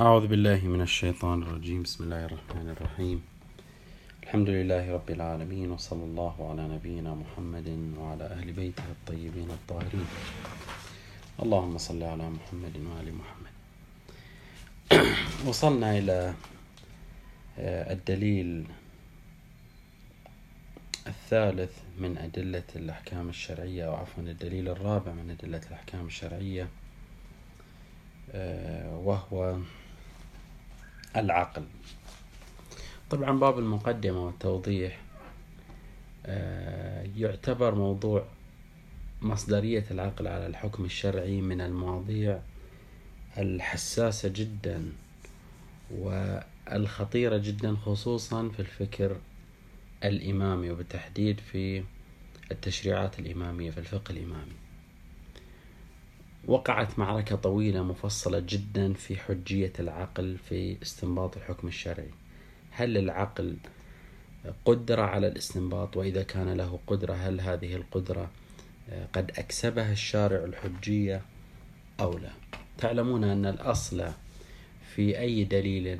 أعوذ بالله من الشيطان الرجيم. بسم الله الرحمن الرحيم. الحمد لله رب العالمين وصلى الله على نبينا محمد وعلى أهل بيته الطيبين الطاهرين. اللهم صل على محمد وآل محمد. وصلنا إلى آه، الدليل الثالث من أدلة الأحكام الشرعية أو عفوا الدليل الرابع من أدلة الأحكام الشرعية آه، وهو العقل. طبعا باب المقدمة والتوضيح آه، يعتبر موضوع مصدرية العقل على الحكم الشرعي من المواضيع الحساسة جدا والخطيرة جدا خصوصا في الفكر الإمامي وبالتحديد في التشريعات الإمامية في الفقه الإمامي. وقعت معركة طويلة مفصلة جدا في حجية العقل في استنباط الحكم الشرعي. هل العقل قدرة على الاستنباط؟ وإذا كان له قدرة هل هذه القدرة قد أكسبها الشارع الحجية أو لا؟ تعلمون أن الأصل في أي دليل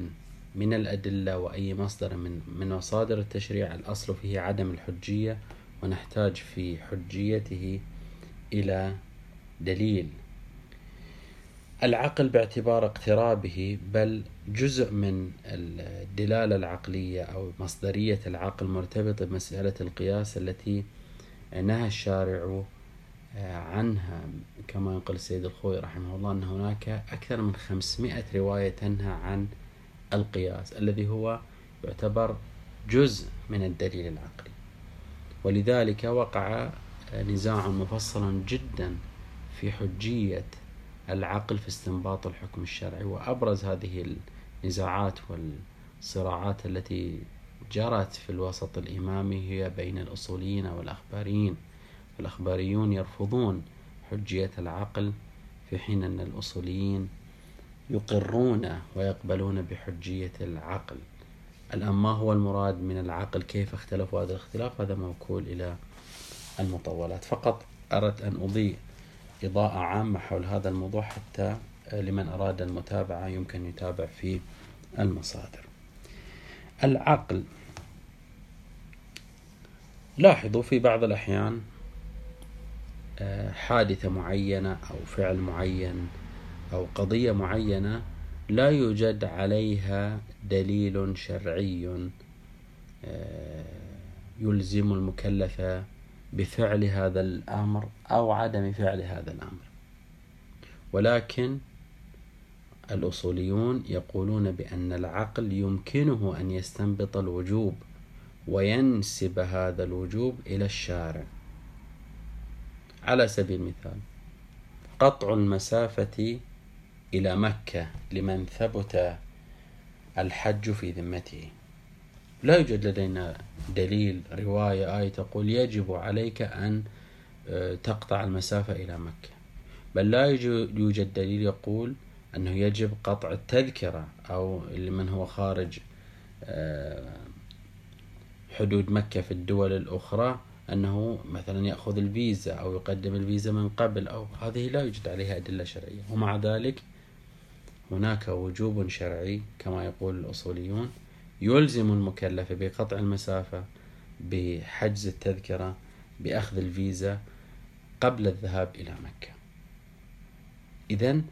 من الأدلة وأي مصدر من من مصادر التشريع الأصل فيه عدم الحجية ونحتاج في حجيته إلى دليل. العقل باعتبار اقترابه بل جزء من الدلالة العقلية أو مصدرية العقل مرتبطة بمسألة القياس التي نهى الشارع آه، عنها كما يقول السيد الخوي رحمه الله أن هناك أكثر من 500 رواية تنهى عن القياس الذي هو يعتبر جزء من الدليل العقلي. ولذلك وقع نزاع مفصل جدا في حجية العقل في استنباط الحكم الشرعي وأبرز هذه النزاعات والصراعات التي جرت في الوسط الإمامي هي بين الأصوليين والأخباريين. الأخباريون يرفضون حجية العقل في حين أن الأصوليين يقرون ويقبلون بحجية العقل. الآن ما هو المراد من العقل؟ كيف اختلفوا هذا الاختلاف؟ هذا موكول إلى المطولات. فقط أردت أن أضيء إضاءة عامة حول هذا الموضوع حتى لمن أراد المتابعة يمكن يتابع في المصادر. العقل. لاحظوا في بعض الأحيان آه، حادثة معينة أو فعل معين أو قضية معينة لا يوجد عليها دليل شرعي آه، يلزم المكلف بفعل هذا الأمر أو عدم فعل هذا الأمر. ولكن الأصوليون يقولون بأن العقل يمكنه أن يستنبط الوجوب وينسب هذا الوجوب إلى الشارع. على سبيل المثال قطع المسافة إلى مكة لمن ثبت الحج في ذمته. لا يوجد لدينا دليل رواية آية تقول يجب عليك أن آه، تقطع المسافة إلى مكة. بل لا يوجد دليل يقول أنه يجب قطع التذكرة أو لمن هو خارج آه، حدود مكة في الدول الأخرى أنه مثلا يأخذ الفيزا أو يقدم الفيزا من قبل أو هذه لا يوجد عليها أدلة شرعية. ومع ذلك هناك وجوب شرعي كما يقول الأصوليون يلزم المكلف بقطع المسافة بحجز التذكرة بأخذ الفيزا قبل الذهاب إلى مكة. إذا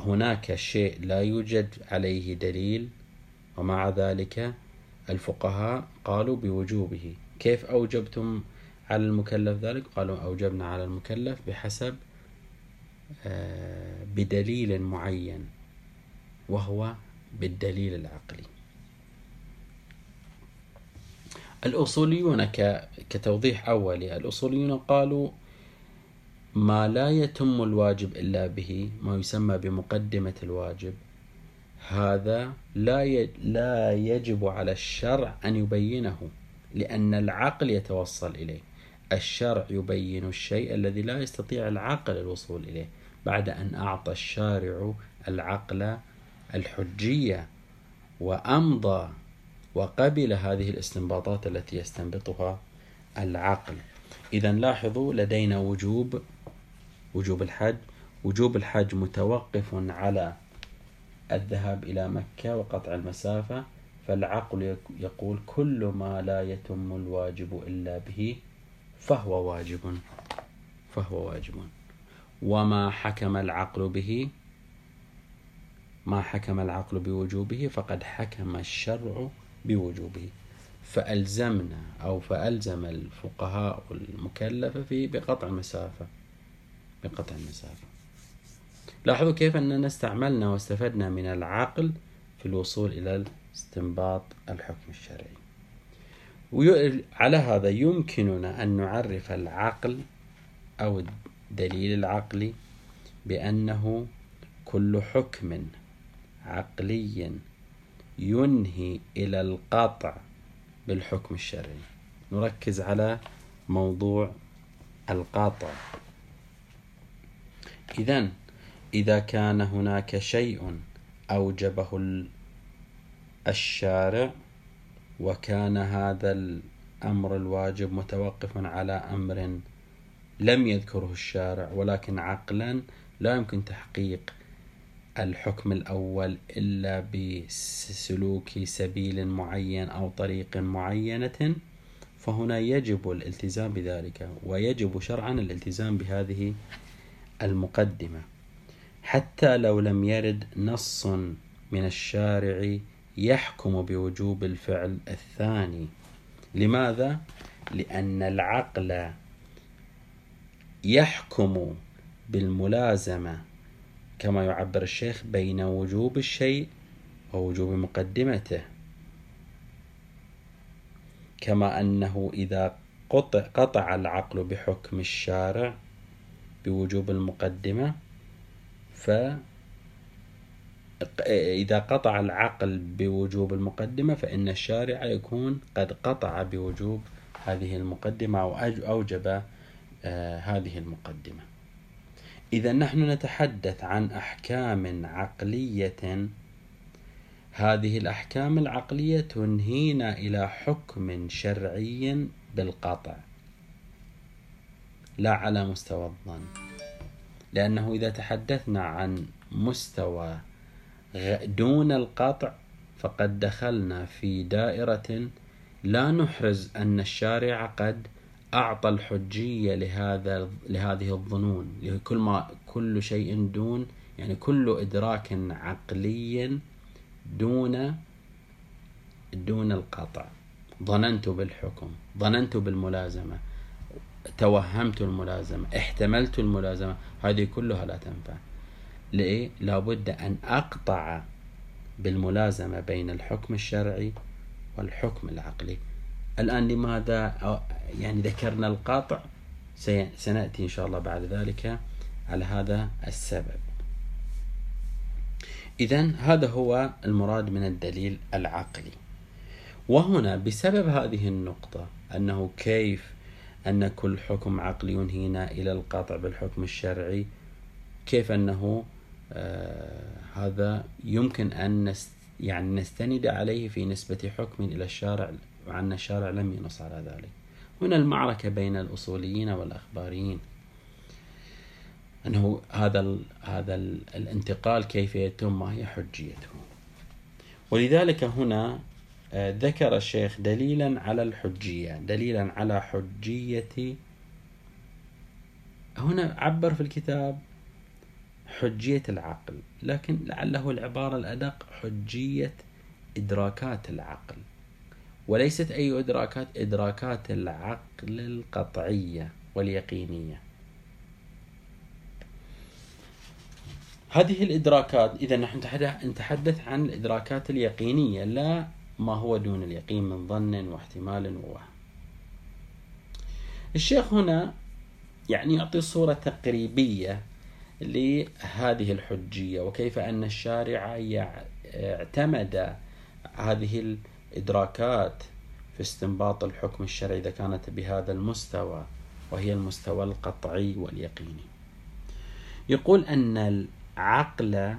هناك شيء لا يوجد عليه دليل ومع ذلك الفقهاء قالوا بوجوبه. كيف أوجبتم على المكلف ذلك؟ قالوا أوجبنا على المكلف بحسب آه، بدليل معين وهو بالدليل العقلي. الأصوليون كتوضيح أولي الأصوليون قالوا ما لا يتم الواجب إلا به ما يسمى بمقدمة الواجب. هذا لا لا يجب على الشرع أن يبينه لأن العقل يتوصل إليه. الشرع يبين الشيء الذي لا يستطيع العقل الوصول إليه بعد أن أعطى الشارع العقل الحجية وأمضى وقبل هذه الاستنباطات التي يستنبطها العقل. إذا لاحظوا لدينا وجوب وجوب الحج وجوب الحج متوقف على الذهاب إلى مكة وقطع المسافة فالعقل يقول كل ما لا يتم الواجب إلا به فهو واجب فهو واجب. وما حكم العقل به؟ ما حكم العقل بوجوبه؟ فقد حكم الشرع بوجوبه. فألزمنا أو فألزم الفقهاء المكلفة في بقطع المسافة بقطع المسافة. لاحظوا كيف أننا استعملنا واستفدنا من العقل في الوصول إلى استنباط الحكم الشرعي. وعلى هذا يمكننا أن نعرف العقل أو الدليل العقلي بأنه كل حكم عقلي ينهي إلى القطع بالحكم الشرعي. نركز على موضوع القاطع إذا إذا كان هناك شيء أوجبه الشارع وكان هذا الأمر الواجب متوقفا على أمر لم يذكره الشارع ولكن عقلا لا يمكن تحقيق الحكم الأول إلا بسلوك سبيل معين أو طريق معينة فهنا يجب الالتزام بذلك ويجب شرعا الالتزام بهذه المقدمة. حتى لو لم يرد نص من الشارع يحكم بوجوب الفعل الثاني. لماذا؟ لأن العقل يحكم بالملازمة. كما يعبر الشيخ بين وجوب الشيء ووجوب مقدمته. كما أنه إذا قطع, قطع العقل بحكم الشارع بوجوب المقدمة ف إذا قطع العقل بوجوب المقدمة فإن الشارع يكون قد قطع بوجوب هذه المقدمة أو أوجب آه، هذه المقدمة. إذا نحن نتحدث عن أحكام عقلية هذه الأحكام العقلية تنهينا إلى حكم شرعي بالقطع. لا على مستوى الظن. لأنه إذا تحدثنا عن مستوى دون القطع فقد دخلنا في دائرة لا نحرز أن الشارع قد أعطى الحجية لهذا لهذه الظنون لكل ما كل شيء دون يعني كل إدراك عقلي دون دون القطع. ظننت بالحكم ظننت بالملازمة توهمت الملازمة احتملت الملازمة هذه كلها لا تنفع. ليه؟ لابد أن أقطع بالملازمة بين الحكم الشرعي والحكم العقلي. الآن لماذا يعني ذكرنا القاطع؟ سنأتي إن شاء الله بعد ذلك على هذا السبب. إذا هذا هو المراد من الدليل العقلي. وهنا بسبب هذه النقطة أنه كيف أن كل حكم عقلي ينهينا إلى القطع بالحكم الشرعي كيف أنه آه هذا يمكن أن نست يعني نستند عليه في نسبة حكم إلى الشارع وعن الشارع لم ينص على ذلك. هنا المعركة بين الأصوليين والأخباريين. أنه هذا ال هذا ال الانتقال كيف يتم ما هي حجيته. ولذلك هنا آه، ذكر الشيخ دليلا على الحجية دليلا على حجية. هنا عبر في الكتاب حجية العقل لكن لعله العبارة الأدق حجية إدراكات العقل. وليست أي إدراكات إدراكات العقل القطعية واليقينية. هذه الإدراكات إذا نحن نتحدث عن الإدراكات اليقينية لا ما هو دون اليقين من ظن واحتمال ووهم. الشيخ هنا يعني يعطي صورة تقريبية لهذه الحجية وكيف أن الشارع اعتمد هذه الإدراكات في استنباط الحكم الشرعي إذا كانت بهذا المستوى وهي المستوى القطعي واليقيني. يقول أن العقل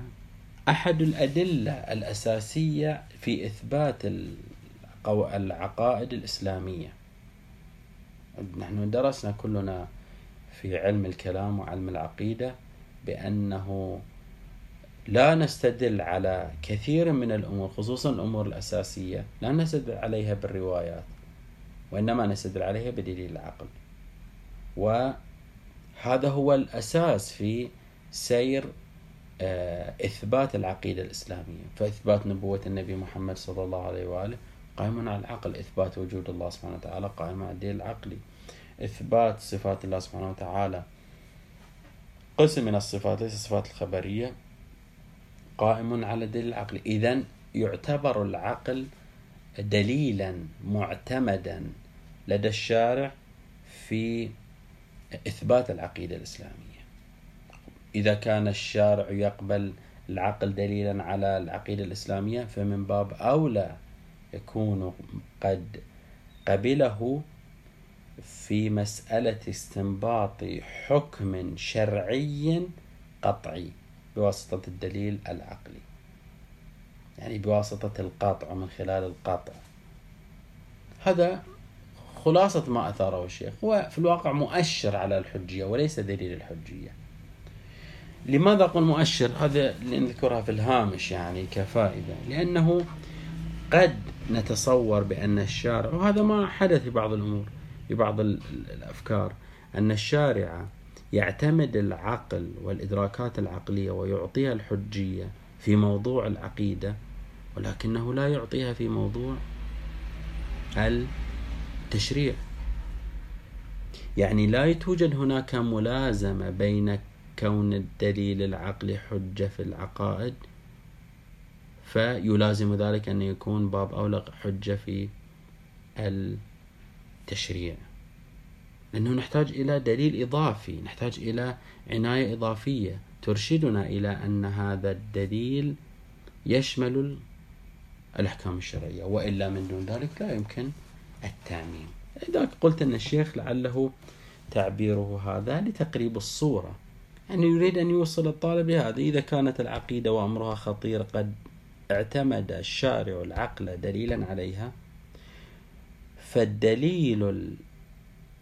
أحد الأدلة الأساسية في إثبات العقائد الإسلامية. نحن درسنا كلنا في علم الكلام وعلم العقيدة بأنه لا نستدل على كثير من الأمور خصوصا الأمور الأساسية لا نستدل عليها بالروايات وإنما نستدل عليها بدليل العقل. وهذا هو الأساس في سير آه، إثبات العقيدة الإسلامية. فإثبات نبوة النبي محمد صلى الله عليه وآله قائم على العقل إثبات وجود الله سبحانه وتعالى قائم على الدليل العقلي. إثبات صفات الله سبحانه وتعالى قسم من الصفات ليس الصفات الخبرية. قائم على الدليل العقلي إذا يعتبر العقل دليلا معتمدا لدى الشارع في إثبات العقيدة الإسلامية. إذا كان الشارع يقبل العقل دليلا على العقيدة الإسلامية فمن باب أولى يكون قد قبله في مسألة استنباط حكم شرعي قطعي. بواسطة الدليل العقلي. يعني بواسطة القطع ومن خلال القطع. هذا خلاصة ما أثاره الشيخ. هو في الواقع مؤشر على الحجية وليس دليل الحجية. لماذا أقول مؤشر؟ هذا اللي نذكرها في الهامش يعني كفائدة. لأنه قد نتصور بأن الشارع وهذا ما حدث في بعض الأمور في بعض الأفكار أن الشارع يعتمد العقل والإدراكات العقلية ويعطيها الحجية في موضوع العقيدة ولكنه لا يعطيها في موضوع التشريع. يعني لا توجد هناك ملازمة بين كون الدليل العقلي حجة في العقائد فيلازم ذلك أن يكون باب أولى حجة في التشريع. لأنه نحتاج إلى دليل إضافي نحتاج إلى عناية إضافية ترشدنا إلى أن هذا الدليل يشمل الأحكام الشرعية وإلا من دون ذلك لا يمكن التعميم لذلك قلت أن الشيخ لعله تعبيره هذا لتقريب الصورة يعني يريد أن يوصل الطالب لهذا. إذا كانت العقيدة وأمرها خطير قد اعتمد الشارع العقل دليلا عليها فالدليل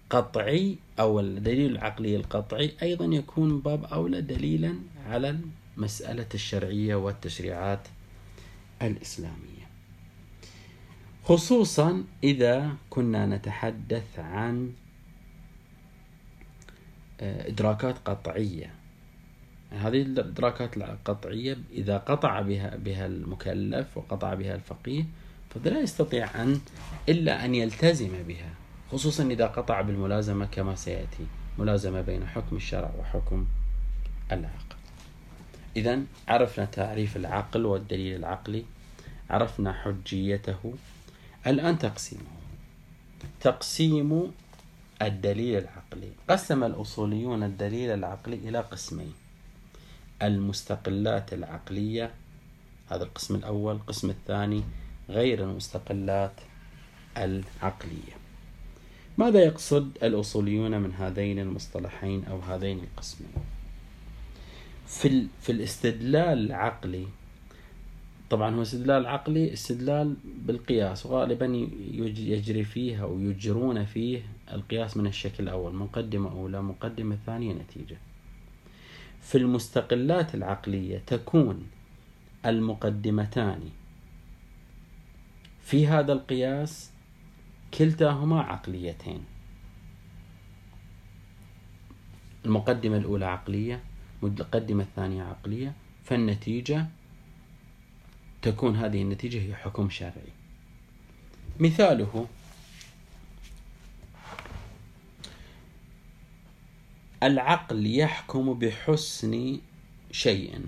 القطعي أو الدليل العقلي القطعي أيضا يكون باب أولى دليلا على المسألة الشرعية والتشريعات الإسلامية. خصوصا إذا كنا نتحدث عن آه، إدراكات قطعية. هذه الإدراكات القطعية إذا قطع بها بها المكلف وقطع بها الفقيه فلا لا يستطيع أن إلا أن يلتزم بها. خصوصا إذا قطع بالملازمة كما سيأتي. ملازمة بين حكم الشرع وحكم العقل إذا عرفنا تعريف العقل والدليل العقلي. عرفنا حجيته. الآن تقسيمه. تقسيم الدليل العقلي. قسم الأصوليون الدليل العقلي إلى قسمين. المستقلات العقلية هذا القسم الأول. القسم الثاني غير المستقلات العقلية. ماذا يقصد الأصوليون من هذين المصطلحين أو هذين القسمين؟ في, في الاستدلال العقلي طبعا هو استدلال عقلي استدلال بالقياس وغالبا يجري فيه أو يجرون فيه القياس من الشكل الأول مقدمة أولى مقدمة ثانية نتيجة. في المستقلات العقلية تكون المقدمتان. في هذا القياس كلتاهما عقليتين. المقدمة الأولى عقلية المقدمة الثانية عقلية فالنتيجة تكون هذه النتيجة هي حكم شرعي. مثاله العقل يحكم بحسن شيء.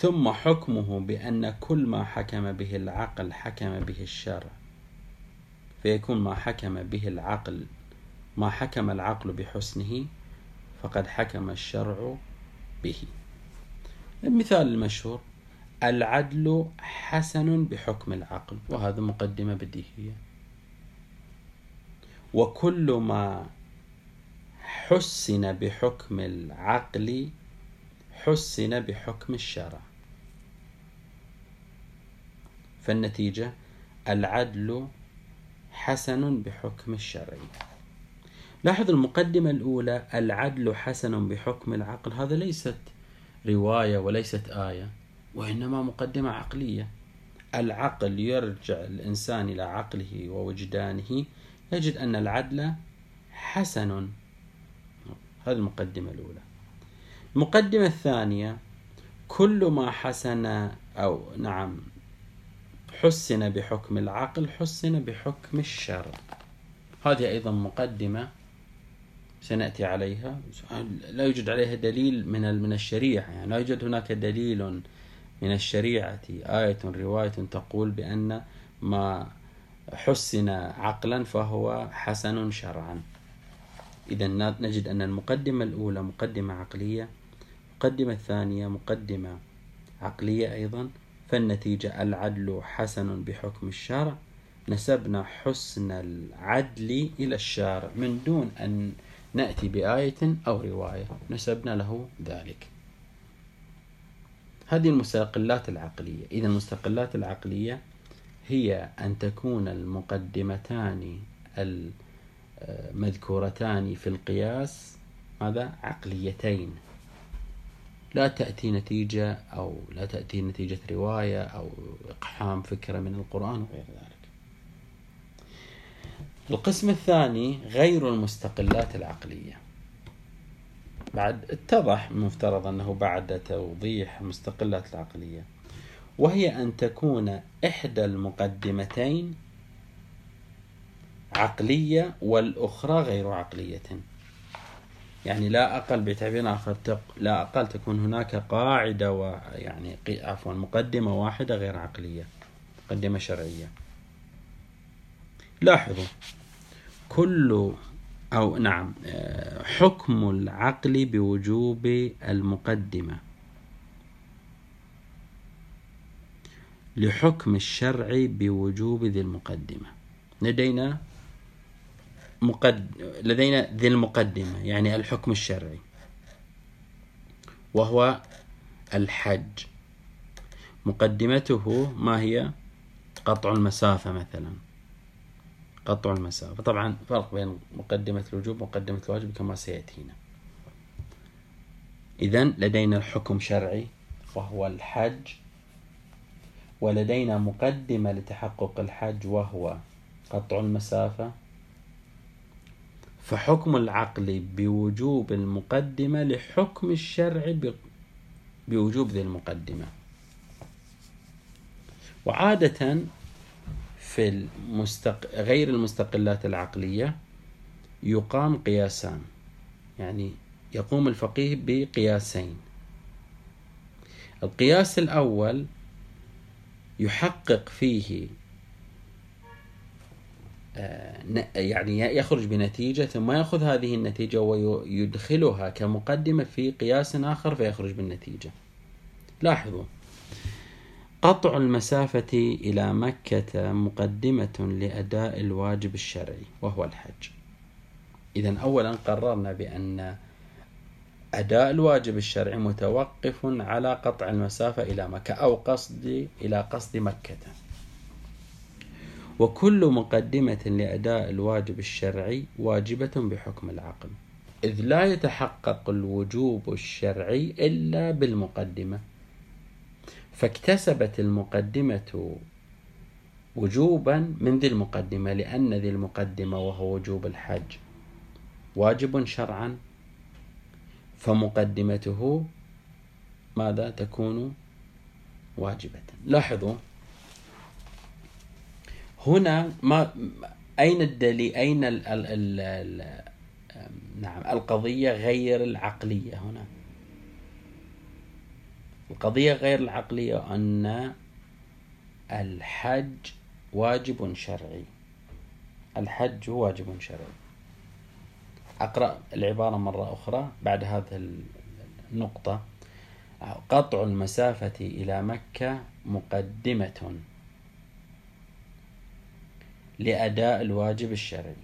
ثم حكمه بأن كل ما حكم به العقل حكم به الشرع. فيكون ما حكم به العقل ما حكم العقل بحسنه فقد حكم الشرع به. المثال المشهور العدل حسن بحكم العقل وهذا مقدمة بديهية. وكل ما حسن بحكم العقل حسن بحكم الشرع. فالنتيجة العدل حسن بحكم الشرع لاحظ المقدمة الأولى العدل حسن بحكم العقل. هذا ليست رواية وليست آية وإنما مقدمة عقلية. العقل يرجع الإنسان إلى عقله ووجدانه. يجد أن العدل حسن. هذه المقدمة الأولى. المقدمة الثانية كل ما حسن أو نعم حسن بحكم العقل حسن بحكم الشرع هذه أيضا مقدمة سنأتي عليها. لا يوجد عليها دليل من من الشريعة. يعني لا يوجد هناك دليل من الشريعة. آية رواية تقول بأن ما حسن عقلا فهو حسن شرعا. إذا نجد أن المقدمة الأولى مقدمة عقلية المقدمة الثانية مقدمة عقلية أيضا. فالنتيجة العدل حسن بحكم الشرع نسبنا حسن العدل إلى الشارع من دون أن نأتي بآية أو رواية. نسبنا له ذلك. هذه المستقلات العقلية. إذا المستقلات العقلية هي أن تكون المقدمتان المذكورتان في القياس ماذا؟ عقليتين. لا تأتي نتيجة أو لا تأتي نتيجة رواية أو إقحام فكرة من القرآن وغير ذلك. القسم الثاني غير المستقلات العقلية. بعد اتضح مفترض أنه بعد توضيح المستقلات العقلية وهي أن تكون إحدى المقدمتين عقلية والأخرى غير عقلية. يعني لا أقل بتعبير آخر لا أقل تكون هناك قاعدة ويعني عفوا مقدمة واحدة غير عقلية مقدمة شرعية. لاحظوا كل أو نعم حكم العقل بوجوب المقدمة. لحكم الشرع بوجوب ذي المقدمة. لدينا مقد... لدينا ذي المقدمة يعني الحكم الشرعي. وهو الحج. مقدمته ما هي؟ قطع المسافة مثلا. قطع المسافة. طبعا فرق بين مقدمة الوجوب ومقدمة الواجب كما سيأتينا. إذا لدينا الحكم شرعي وهو الحج. ولدينا مقدمة لتحقق الحج وهو قطع المسافة. فحكم العقل بوجوب المقدمة لحكم الشرع بوجوب ذي المقدمة. وعادة في المستق... غير المستقلات العقلية يقام قياسان يعني يقوم الفقيه بقياسين. القياس الأول يحقق فيه يعني يخرج بنتيجة ثم يأخذ هذه النتيجة ويدخلها كمقدمة في قياس آخر فيخرج بالنتيجة. لاحظوا. قطع المسافة إلى مكة مقدمة لأداء الواجب الشرعي وهو الحج. إذا أولا قررنا بأن أداء الواجب الشرعي متوقف على قطع المسافة إلى مكة أو قصد إلى قصد مكة. وكل مقدمة لأداء الواجب الشرعي واجبة بحكم العقل. إذ لا يتحقق الوجوب الشرعي إلا بالمقدمة. فاكتسبت المقدمة وجوبا من ذي المقدمة لأن ذي المقدمة وهو وجوب الحج واجب شرعا. فمقدمته ماذا تكون؟ واجبة. لاحظوا هنا ما أين الدليل؟ أين ال ال ال ال نعم القضية غير العقلية هنا؟ القضية غير العقلية أن الحج واجب شرعي. الحج واجب شرعي. أقرأ العبارة مرة أخرى بعد هذه النقطة. قطع المسافة إلى مكة مقدمة. لأداء الواجب الشرعي.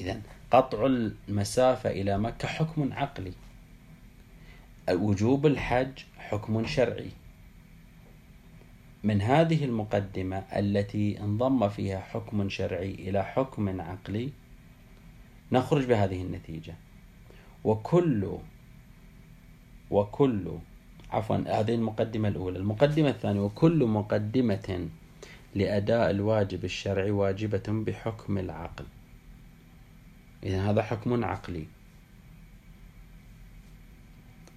إذا قطع المسافة إلى مكة حكم عقلي. وجوب الحج حكم شرعي. من هذه المقدمة التي انضم فيها حكم شرعي إلى حكم عقلي نخرج بهذه النتيجة. وكل وكل عفوا هذه المقدمة الأولى. المقدمة الثانية وكل مقدمة لأداء الواجب الشرعي واجبة بحكم العقل. إذا هذا حكم عقلي.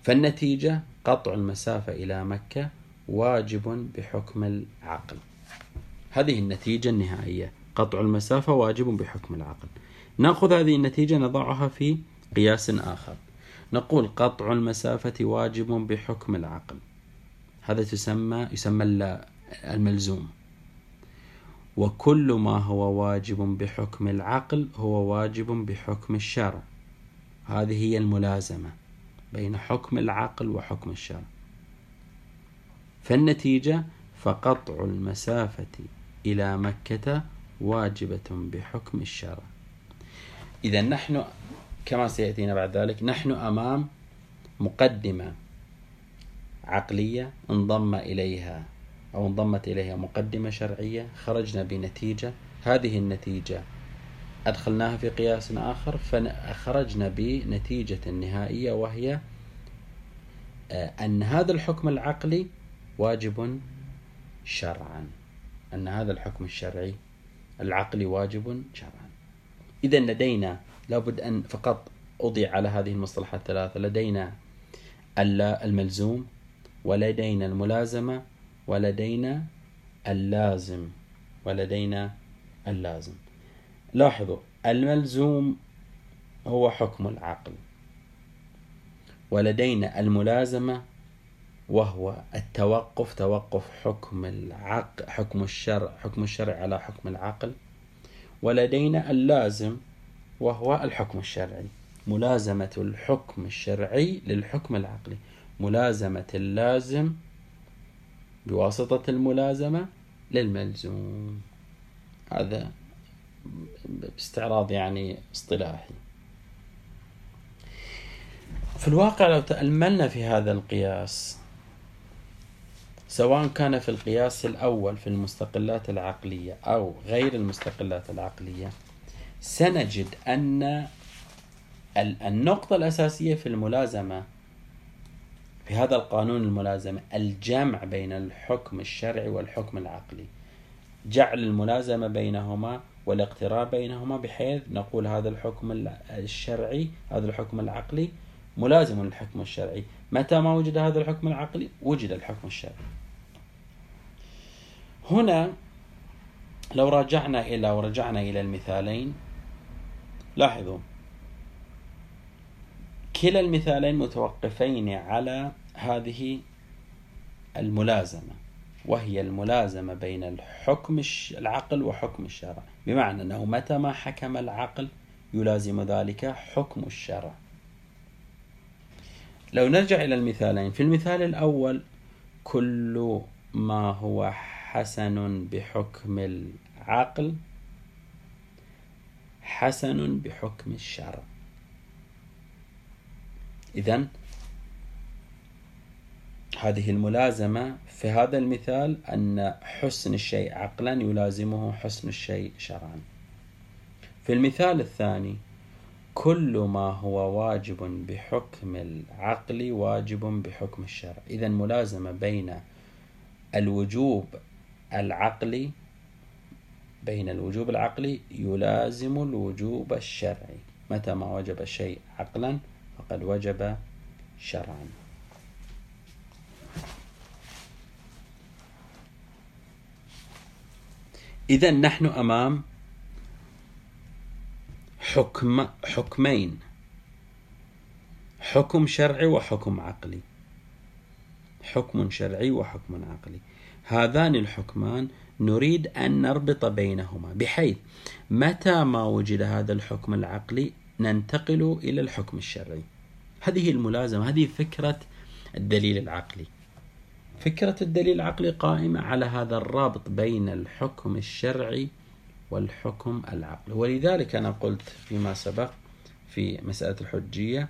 فالنتيجة قطع المسافة إلى مكة واجب بحكم العقل. هذه النتيجة النهائية. قطع المسافة واجب بحكم العقل. نأخذ هذه النتيجة نضعها في قياس آخر. نقول قطع المسافة واجب بحكم العقل. هذا تسمى يسمى الملزوم. وكل ما هو واجب بحكم العقل هو واجب بحكم الشرع هذه هي الملازمة بين حكم العقل وحكم الشرع فالنتيجة فقطع المسافة إلى مكة واجبة بحكم الشرع إذا نحن كما سيأتينا بعد ذلك نحن أمام مقدمة عقلية انضم إليها. أو انضمت إليها مقدمة شرعية خرجنا بنتيجة. هذه النتيجة أدخلناها في قياس آخر فخرجنا بنتيجة نهائية وهي آه، أن هذا الحكم العقلي واجب شرعا. أن هذا الحكم الشرعي العقلي واجب شرعا. إذا لدينا لابد أن فقط أضيع على هذه المصطلحات الثلاثة. لدينا الملزوم ولدينا الملازمة ولدينا اللازم ولدينا اللازم. لاحظوا الملزوم هو حكم العقل. ولدينا الملازمة وهو التوقف توقف حكم العقل حكم الشرع حكم الشرع على حكم العقل. ولدينا اللازم وهو الحكم الشرعي. ملازمة الحكم الشرعي للحكم العقلي. ملازمة اللازم بواسطة الملازمة للملزوم. هذا باستعراض يعني اصطلاحي. في الواقع لو تأملنا في هذا القياس سواء كان في القياس الأول في المستقلات العقلية أو غير المستقلات العقلية سنجد أن النقطة الأساسية في الملازمة في هذا القانون الملازمة الجمع بين الحكم الشرعي والحكم العقلي. جعل الملازمة بينهما والاقتراب بينهما بحيث نقول هذا الحكم الشرعي هذا الحكم العقلي ملازم للحكم الشرعي. متى ما وجد هذا الحكم العقلي وجد الحكم الشرعي. هنا لو رجعنا إلى ورجعنا إلى المثالين لاحظوا كلا المثالين متوقفين على هذه الملازمة وهي الملازمة بين الحكم العقل وحكم الشرع. بمعنى أنه متى ما حكم العقل يلازم ذلك حكم الشرع. لو نرجع إلى المثالين في المثال الأول كل ما هو حسن بحكم العقل حسن بحكم الشرع. إذا هذه الملازمة في هذا المثال أن حسن الشيء عقلا يلازمه حسن الشيء شرعا. في المثال الثاني كل ما هو واجب بحكم العقل واجب بحكم الشرع. إذا ملازمة بين الوجوب العقلي بين الوجوب العقلي يلازم الوجوب الشرعي. متى ما وجب شيء عقلا فقد وجب شرعا. إذا نحن أمام حكم حكمين حكم شرعي وحكم عقلي. حكم شرعي وحكم عقلي. هذان الحكمان نريد أن نربط بينهما. بحيث متى ما وجد هذا الحكم العقلي ننتقل إلى الحكم الشرعي. هذه الملازمة هذه فكرة الدليل العقلي. فكرة الدليل العقلي قائمة على هذا الرابط بين الحكم الشرعي والحكم العقلي. ولذلك أنا قلت فيما سبق في مسألة الحجية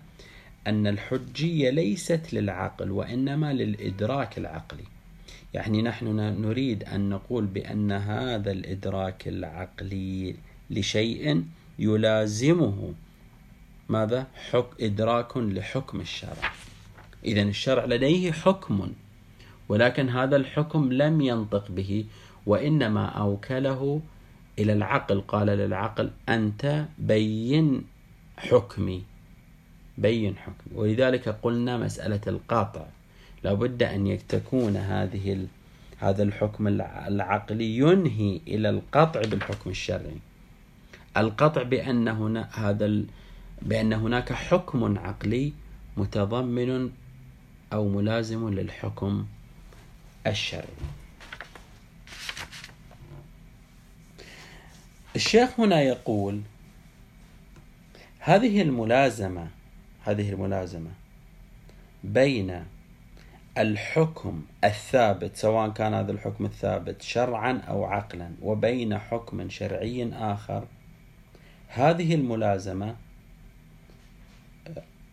أن الحجية ليست للعقل وإنما للإدراك العقلي. يعني نحن نريد أن نقول بأن هذا الإدراك العقلي لشيء يلازمه ماذا؟ حك إدراك لحكم الشرع. إذا الشرع لديه حكم ولكن هذا الحكم لم ينطق به وإنما أوكله إلى العقل. قال للعقل أنت بين حكمي بين حكمي. ولذلك قلنا مسألة القاطع لابد أن تكون هذه هذا الحكم العقلي ينهي إلى القطع بالحكم الشرعي. القطع بأن هنا هذا بأن هناك حكم عقلي متضمن أو ملازم للحكم الشرعي. الشيخ هنا يقول هذه الملازمة هذه الملازمة بين الحكم الثابت سواء كان هذا الحكم الثابت شرعا أو عقلا وبين حكم شرعي آخر هذه الملازمة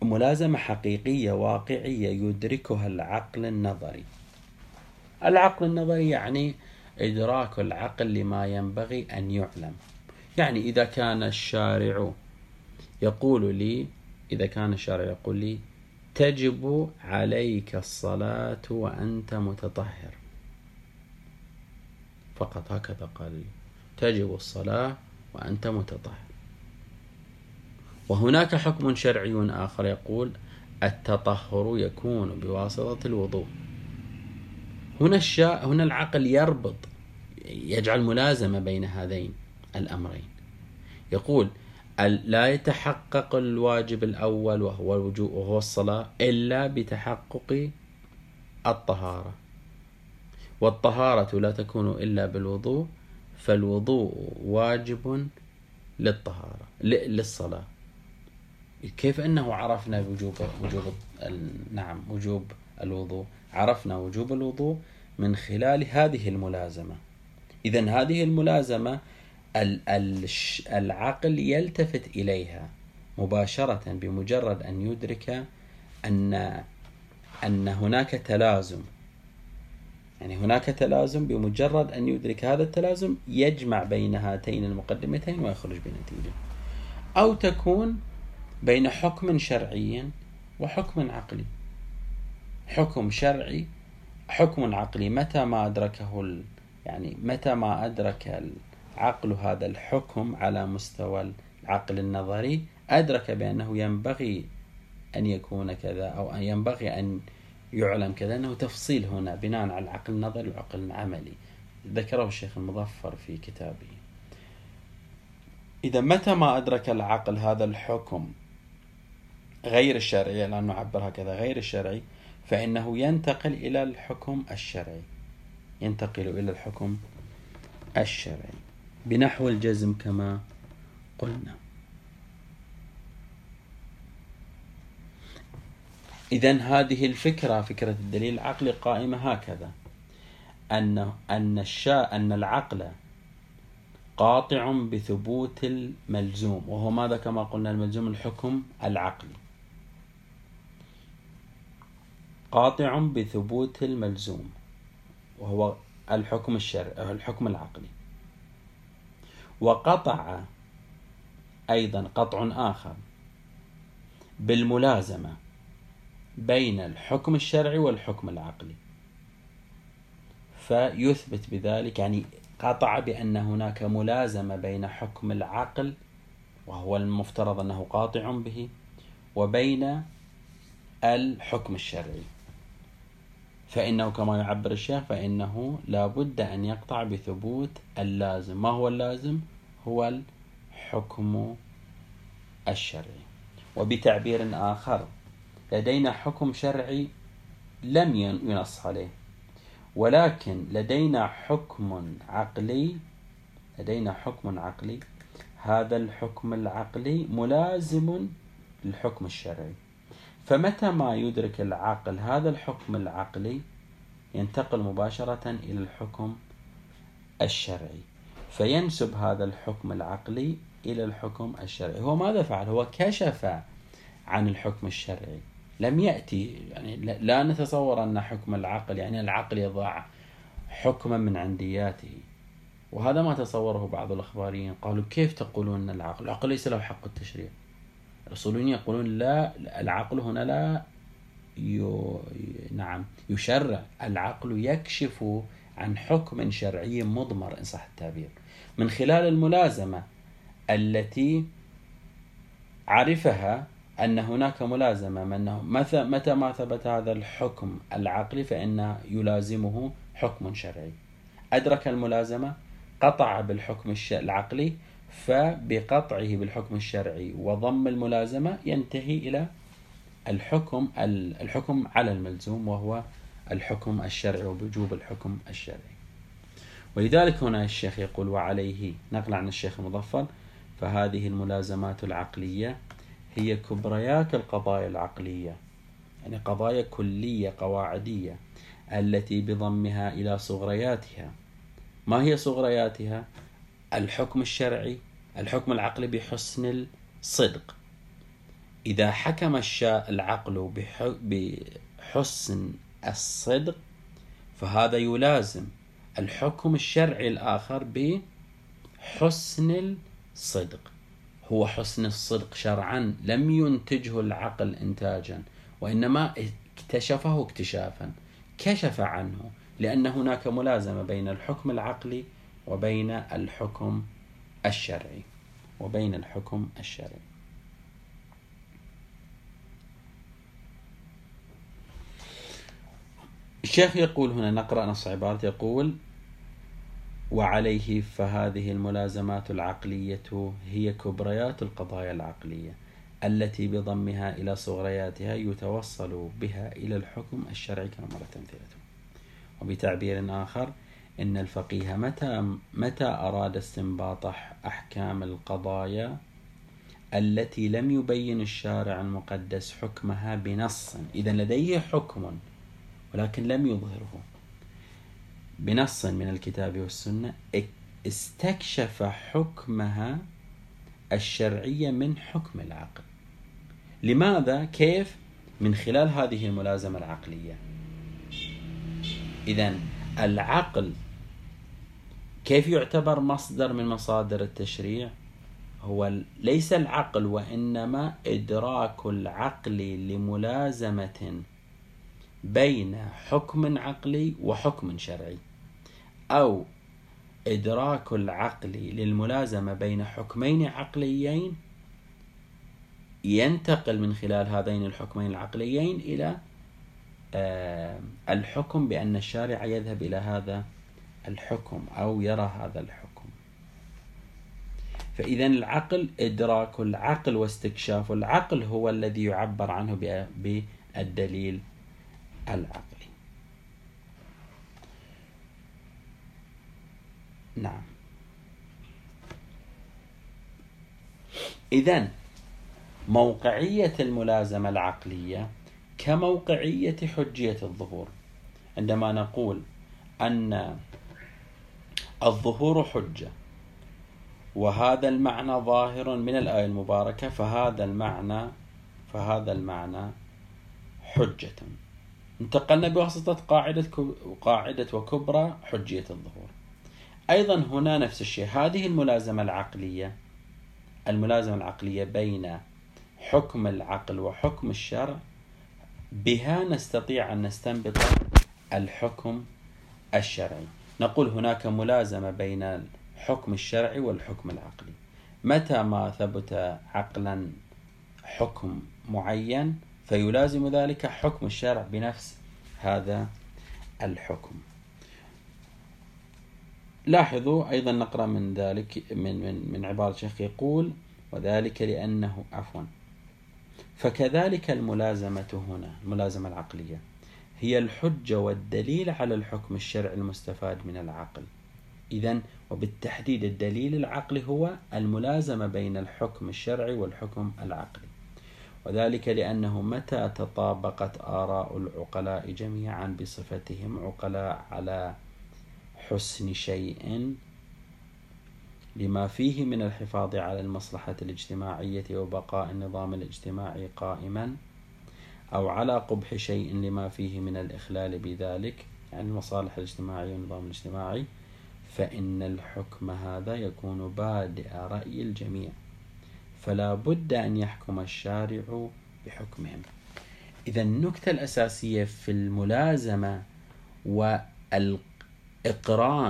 ملازمة حقيقية واقعية يدركها العقل النظري. العقل النظري يعني إدراك العقل لما ينبغي أن يعلم. يعني إذا كان الشارع يقول لي إذا كان الشارع يقول لي تجب عليك الصلاة وأنت متطهر. فقط هكذا قال لي. تجب الصلاة وأنت متطهر. وهناك حكم شرعي آخر يقول التطهر يكون بواسطة الوضوء. هنا الشاء هنا العقل يربط يجعل ملازمة بين هذين الأمرين. يقول لا يتحقق الواجب الأول وهو الوجوء وهو الصلاة إلا بتحقق الطهارة. والطهارة لا تكون إلا بالوضوء فالوضوء واجب للطهارة للصلاة. كيف أنه عرفنا وجوب وجوب نعم وجوب الوضوء؟ عرفنا وجوب الوضوء من خلال هذه الملازمة. إذا هذه الملازمة العقل يلتفت إليها مباشرة بمجرد أن يدرك أن أن هناك تلازم. يعني هناك تلازم بمجرد أن يدرك هذا التلازم يجمع بين هاتين المقدمتين ويخرج بنتيجة. أو تكون بين حكم شرعي وحكم عقلي. حكم شرعي حكم عقلي. متى ما أدركه يعني متى ما أدرك عقل هذا الحكم على مستوى العقل النظري أدرك بأنه ينبغي أن يكون كذا أو ينبغي أن يعلم كذا أنه تفصيل هنا بناء على العقل النظري والعقل العملي. ذكره الشيخ المظفر في كتابه. إذا متى ما أدرك العقل هذا الحكم غير الشرعي الآن نعبر هكذا غير الشرعي فإنه ينتقل إلى الحكم الشرعي. ينتقل إلى الحكم الشرعي. بنحو الجزم كما قلنا. إذا هذه الفكرة فكرة الدليل العقلي قائمة هكذا. أن أن الشاء أن العقل قاطع بثبوت الملزوم وهو ماذا كما قلنا؟ الملزوم الحكم العقلي. قاطع بثبوت الملزوم وهو الحكم الشرعي الحكم العقلي. وقطع أيضا قطع آخر بالملازمة بين الحكم الشرعي والحكم العقلي. فيثبت بذلك يعني قطع بأن هناك ملازمة بين حكم العقل وهو المفترض أنه قاطع به وبين الحكم الشرعي. فإنه كما يعبر الشيخ فإنه لا بد أن يقطع بثبوت اللازم. ما هو اللازم؟ هو الحكم الشرعي. وبتعبير آخر لدينا حكم شرعي لم ينص عليه ولكن لدينا حكم عقلي لدينا حكم عقلي. هذا الحكم العقلي ملازم للحكم الشرعي. فمتى ما يدرك العقل هذا الحكم العقلي ينتقل مباشرة إلى الحكم الشرعي. فينسب هذا الحكم العقلي إلى الحكم الشرعي. هو ماذا فعل؟ هو كشف عن الحكم الشرعي. لم يأتي يعني لا نتصور أن حكم العقل يعني العقل يضع حكما من عندياته. وهذا ما تصوره بعض الأخباريين. قالوا كيف تقولون أن العقل؟ العقل ليس له حق التشريع. الأصوليين يقولون لا العقل هنا لا نعم يشرع العقل يكشف عن حكم شرعي مضمر إن صح التعبير. من خلال الملازمة التي عرفها أن هناك ملازمة متى متى ما ثبت هذا الحكم العقلي فإن يلازمه حكم شرعي. أدرك الملازمة قطع بالحكم العقلي فبقطعه بالحكم الشرعي وضم الملازمة ينتهي إلى الحكم الحكم على الملزوم وهو الحكم الشرعي وبوجوب الحكم الشرعي. ولذلك هنا الشيخ يقول وعليه نقل عن الشيخ المظفر فهذه الملازمات العقلية هي كبريات القضايا العقلية. يعني قضايا كلية قواعدية التي بضمها إلى صغرياتها. ما هي صغرياتها؟ الحكم الشرعي الحكم العقلي بحسن الصدق. إذا حكم العقل بحسن الصدق فهذا يلازم الحكم الشرعي الآخر بحسن الصدق. هو حسن الصدق شرعا لم ينتجه العقل إنتاجا وإنما اكتشفه اكتشافا كشف عنه لأن هناك ملازمة بين الحكم العقلي وبين الحكم الشرعي. وبين الحكم الشرعي. الشيخ يقول هنا نقرأ نص عبارة يقول وعليه فهذه الملازمات العقلية هي كبريات القضايا العقلية التي بضمها إلى صغرياتها يتوصل بها إلى الحكم الشرعي كما مرت أمثلته. وبتعبير آخر إن الفقيه متى متى أراد استنباط أحكام القضايا التي لم يبين الشارع المقدس حكمها بنص إذا لديه حكم ولكن لم يظهره بنص من الكتاب والسنة استكشف حكمها الشرعية من حكم العقل لماذا؟ كيف؟ من خلال هذه الملازمة العقلية إذا العقل كيف يعتبر مصدر من مصادر التشريع؟ هو ليس العقل وإنما إدراك العقل لملازمة بين حكم عقلي وحكم شرعي أو إدراك العقل للملازمة بين حكمين عقليين ينتقل من خلال هذين الحكمين العقليين إلى آه، الحكم بأن الشارع يذهب إلى هذا الحكم أو يرى هذا الحكم. فإذا العقل إدراك العقل واستكشاف العقل هو الذي يعبر عنه بالدليل العقلي. نعم. إذا موقعية الملازمة العقلية كموقعية حجية الظهور. عندما نقول أن الظهور حجة. وهذا المعنى ظاهر من الآية المباركة فهذا المعنى فهذا المعنى حجة. انتقلنا بواسطة قاعدة قاعدة وكبرى حجية الظهور. أيضا هنا نفس الشيء. هذه الملازمة العقلية الملازمة العقلية بين حكم العقل وحكم الشرع بها نستطيع أن نستنبط الحكم الشرعي. نقول هناك ملازمة بين الحكم الشرعي والحكم العقلي. متى ما ثبت عقلا حكم معين فيلازم ذلك حكم الشارع بنفس هذا الحكم. لاحظوا أيضا نقرأ من ذلك من من من عبارة الشيخ يقول وذلك لأنه عفوا فكذلك الملازمة هنا الملازمة العقلية. هي الحجة والدليل على الحكم الشرعي المستفاد من العقل. إذا وبالتحديد الدليل العقلي هو الملازمة بين الحكم الشرعي والحكم العقلي. وذلك لأنه متى تطابقت آراء العقلاء جميعا بصفتهم عقلاء على حسن شيء لما فيه من الحفاظ على المصلحة الاجتماعية وبقاء النظام الاجتماعي قائما أو على قبح شيء لما فيه من الإخلال بذلك يعني المصالح الاجتماعية والنظام الاجتماعي فإن الحكم هذا يكون بادئ رأي الجميع. فلا بد أن يحكم الشارع بحكمهم. إذا النكتة الأساسية في الملازمة والإقران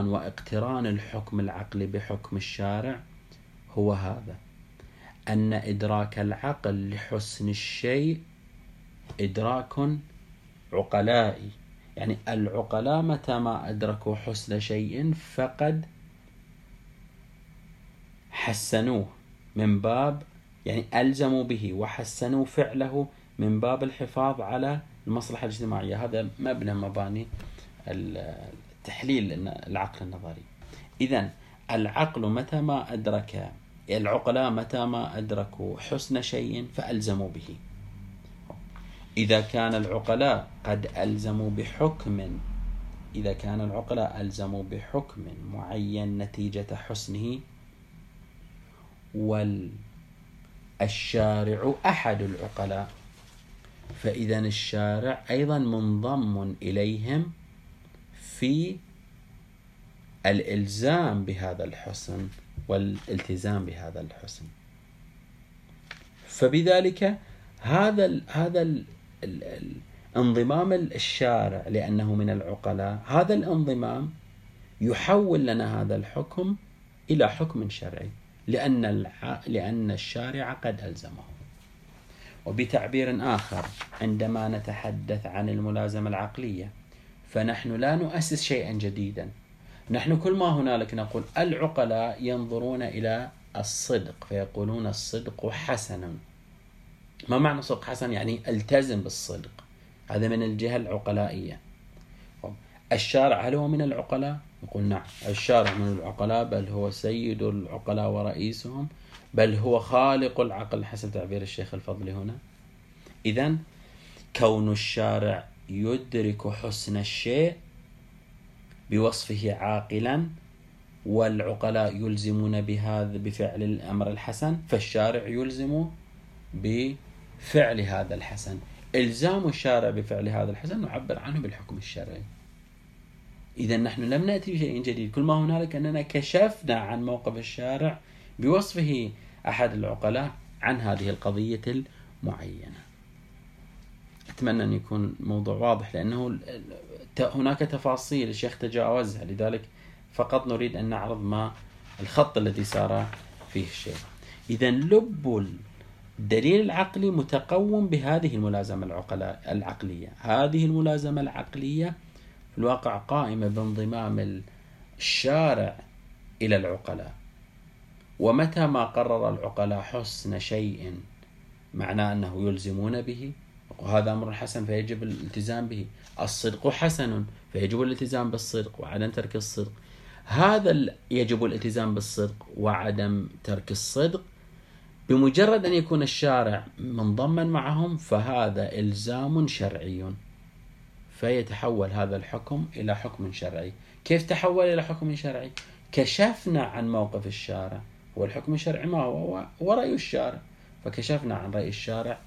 واقتران الحكم العقلي بحكم الشارع هو هذا. أن إدراك العقل لحسن الشيء إدراك عقلائي. يعني العقلاء متى ما أدركوا حسن شيء فقد حسنوه من باب يعني ألزموا به وحسنوا فعله من باب الحفاظ على المصلحة الاجتماعية. هذا مبنى مباني التحليل العقل النظري. إذا العقل متى ما أدرك العقلاء متى ما أدركوا حسن شيء فألزموا به. إذا كان العقلاء قد ألزموا بحكم إذا كان العقلاء ألزموا بحكم معين نتيجة حسنه والشارع أحد العقلاء. فإذا الشارع أيضا منضم إليهم في الإلزام بهذا الحسن والالتزام بهذا الحسن. فبذلك هذا ال هذا ال انضمام الشارع لأنه من العقلاء. هذا الانضمام يحول لنا هذا الحكم إلى حكم شرعي لأن. لأن الشارع قد ألزمه. وبتعبير آخر عندما نتحدث عن الملازمة العقلية فنحن لا نؤسس شيئا جديدا. نحن كل ما هنالك نقول العقلاء ينظرون إلى الصدق فيقولون الصدق حسن ما معنى صدق حسن؟ يعني التزم بالصدق. هذا من الجهة العقلائية. الشارع هل هو من العقلاء؟ يقول نعم الشارع من العقلاء بل هو سيد العقلاء ورئيسهم بل هو خالق العقل. حسب تعبير الشيخ الفضلي هنا. إذا كون الشارع يدرك حسن الشيء بوصفه عاقلا والعقلاء يلزمون بهذا بفعل الأمر الحسن فالشارع يلزم بفعل هذا الحسن. إلزام الشارع بفعل هذا الحسن نعبر عنه بالحكم الشرعي. إذا نحن لم نأتي بشيء جديد. كل ما هنالك أننا كشفنا عن موقف الشارع بوصفه أحد العقلاء عن هذه القضية المعينة. أتمنى أن يكون الموضوع واضح لأنه هناك تفاصيل الشيخ تجاوزها. لذلك فقط نريد أن نعرض ما الخط الذي سار فيه الشيخ. إذا لب الدليل العقلي متقوم بهذه الملازمة العقلية. هذه الملازمة العقلية في الواقع قائمة بانضمام الشارع إلى العقلاء. ومتى ما قرر العقلاء حسن شيء معناه أنه يلزمون به؟ وهذا أمر حسن فيجب الالتزام به. الصدق حسن فيجب الالتزام بالصدق وعدم ترك الصدق. هذا يجب الالتزام بالصدق وعدم ترك الصدق بمجرد أن يكون الشارع منضما معهم فهذا إلزام شرعي. فيتحول هذا الحكم إلى حكم شرعي. كيف تحول إلى حكم شرعي؟ كشفنا عن موقف الشارع والحكم الشرعي ما هو؟ هو رأي الشارع. فكشفنا عن رأي الشارع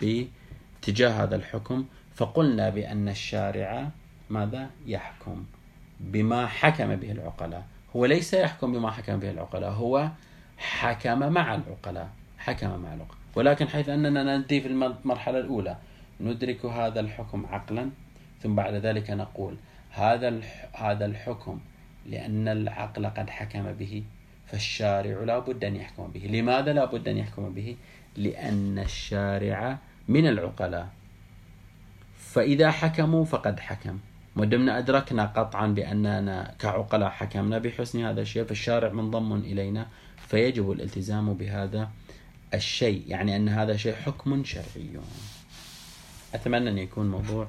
باتجاه هذا الحكم فقلنا بأن الشارع ماذا؟ يحكم بما حكم به العقلاء. هو ليس يحكم بما حكم به العقلاء هو حكم مع العقلاء. حكم مع العقلاء ولكن حيث أننا ننتهي في المرحلة الأولى ندرك هذا الحكم عقلا ثم بعد ذلك نقول هذا هذا الحكم لأن العقل قد حكم به فالشارع لا بد أن يحكم به. لماذا لا بد أن يحكم به؟ لأن الشارع من العقلاء. فإذا حكموا فقد حكم. ودمنا أدركنا قطعا بأننا كعقلاء حكمنا بحسن هذا الشيء فالشارع منضم إلينا فيجب الالتزام بهذا الشيء يعني أن هذا شيء حكم شرعي. أتمنى أن يكون موضوع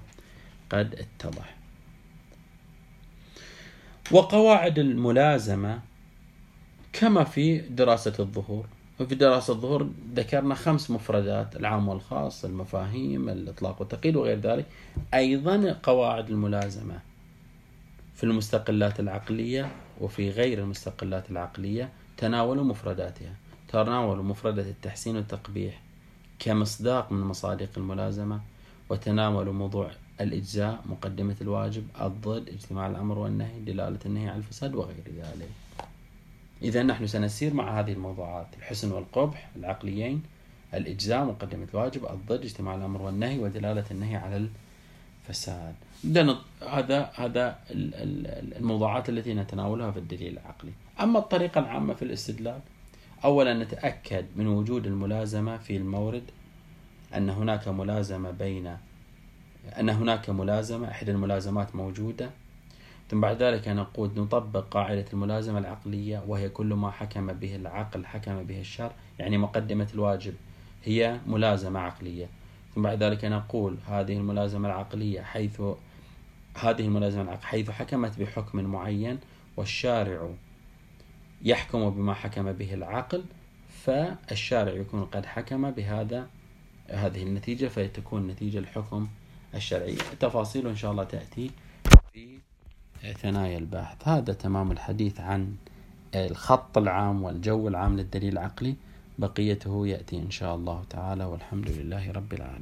قد اتضح. وقواعد الملازمة كما في دراسة الظهور. وفي دراسة الظهور ذكرنا خمس مفردات العام والخاص المفاهيم الإطلاق والتقييد وغير ذلك. أيضا قواعد الملازمة في المستقلات العقلية وفي غير المستقلات العقلية تناولوا مفرداتها. تناولوا مفردة التحسين والتقبيح كمصداق من مصادق الملازمة وتناولوا موضوع الإجزاء مقدمة الواجب الضد اجتماع الأمر والنهي دلالة النهي على الفساد وغير ذلك. إذا نحن سنسير مع هذه الموضوعات الحسن والقبح العقليين الإجزاء مقدمة الواجب الضد اجتماع الأمر والنهي ودلالة النهي على الفساد. هذا هذا الموضوعات التي نتناولها في الدليل العقلي. أما الطريقة العامة في الاستدلال أولا نتأكد من وجود الملازمة في المورد أن هناك ملازمة بين أن هناك ملازمة إحدى الملازمات موجودة. ثم بعد ذلك نقول نطبق قاعدة الملازمة العقلية وهي كل ما حكم به العقل حكم به الشر يعني مقدمة الواجب هي ملازمة عقلية. ثم بعد ذلك نقول هذه الملازمة العقلية حيث هذه الملازمة العقلية حيث حكمت بحكم معين والشارع يحكم بما حكم به العقل فالشارع يكون قد حكم بهذا هذه النتيجة فتكون نتيجة الحكم الشرعي. تفاصيل إن شاء الله تأتي في ثنايا الباحث. هذا تمام الحديث عن الخط العام والجو العام للدليل العقلي. بقيته يأتي إن شاء الله تعالى والحمد لله رب العالمين.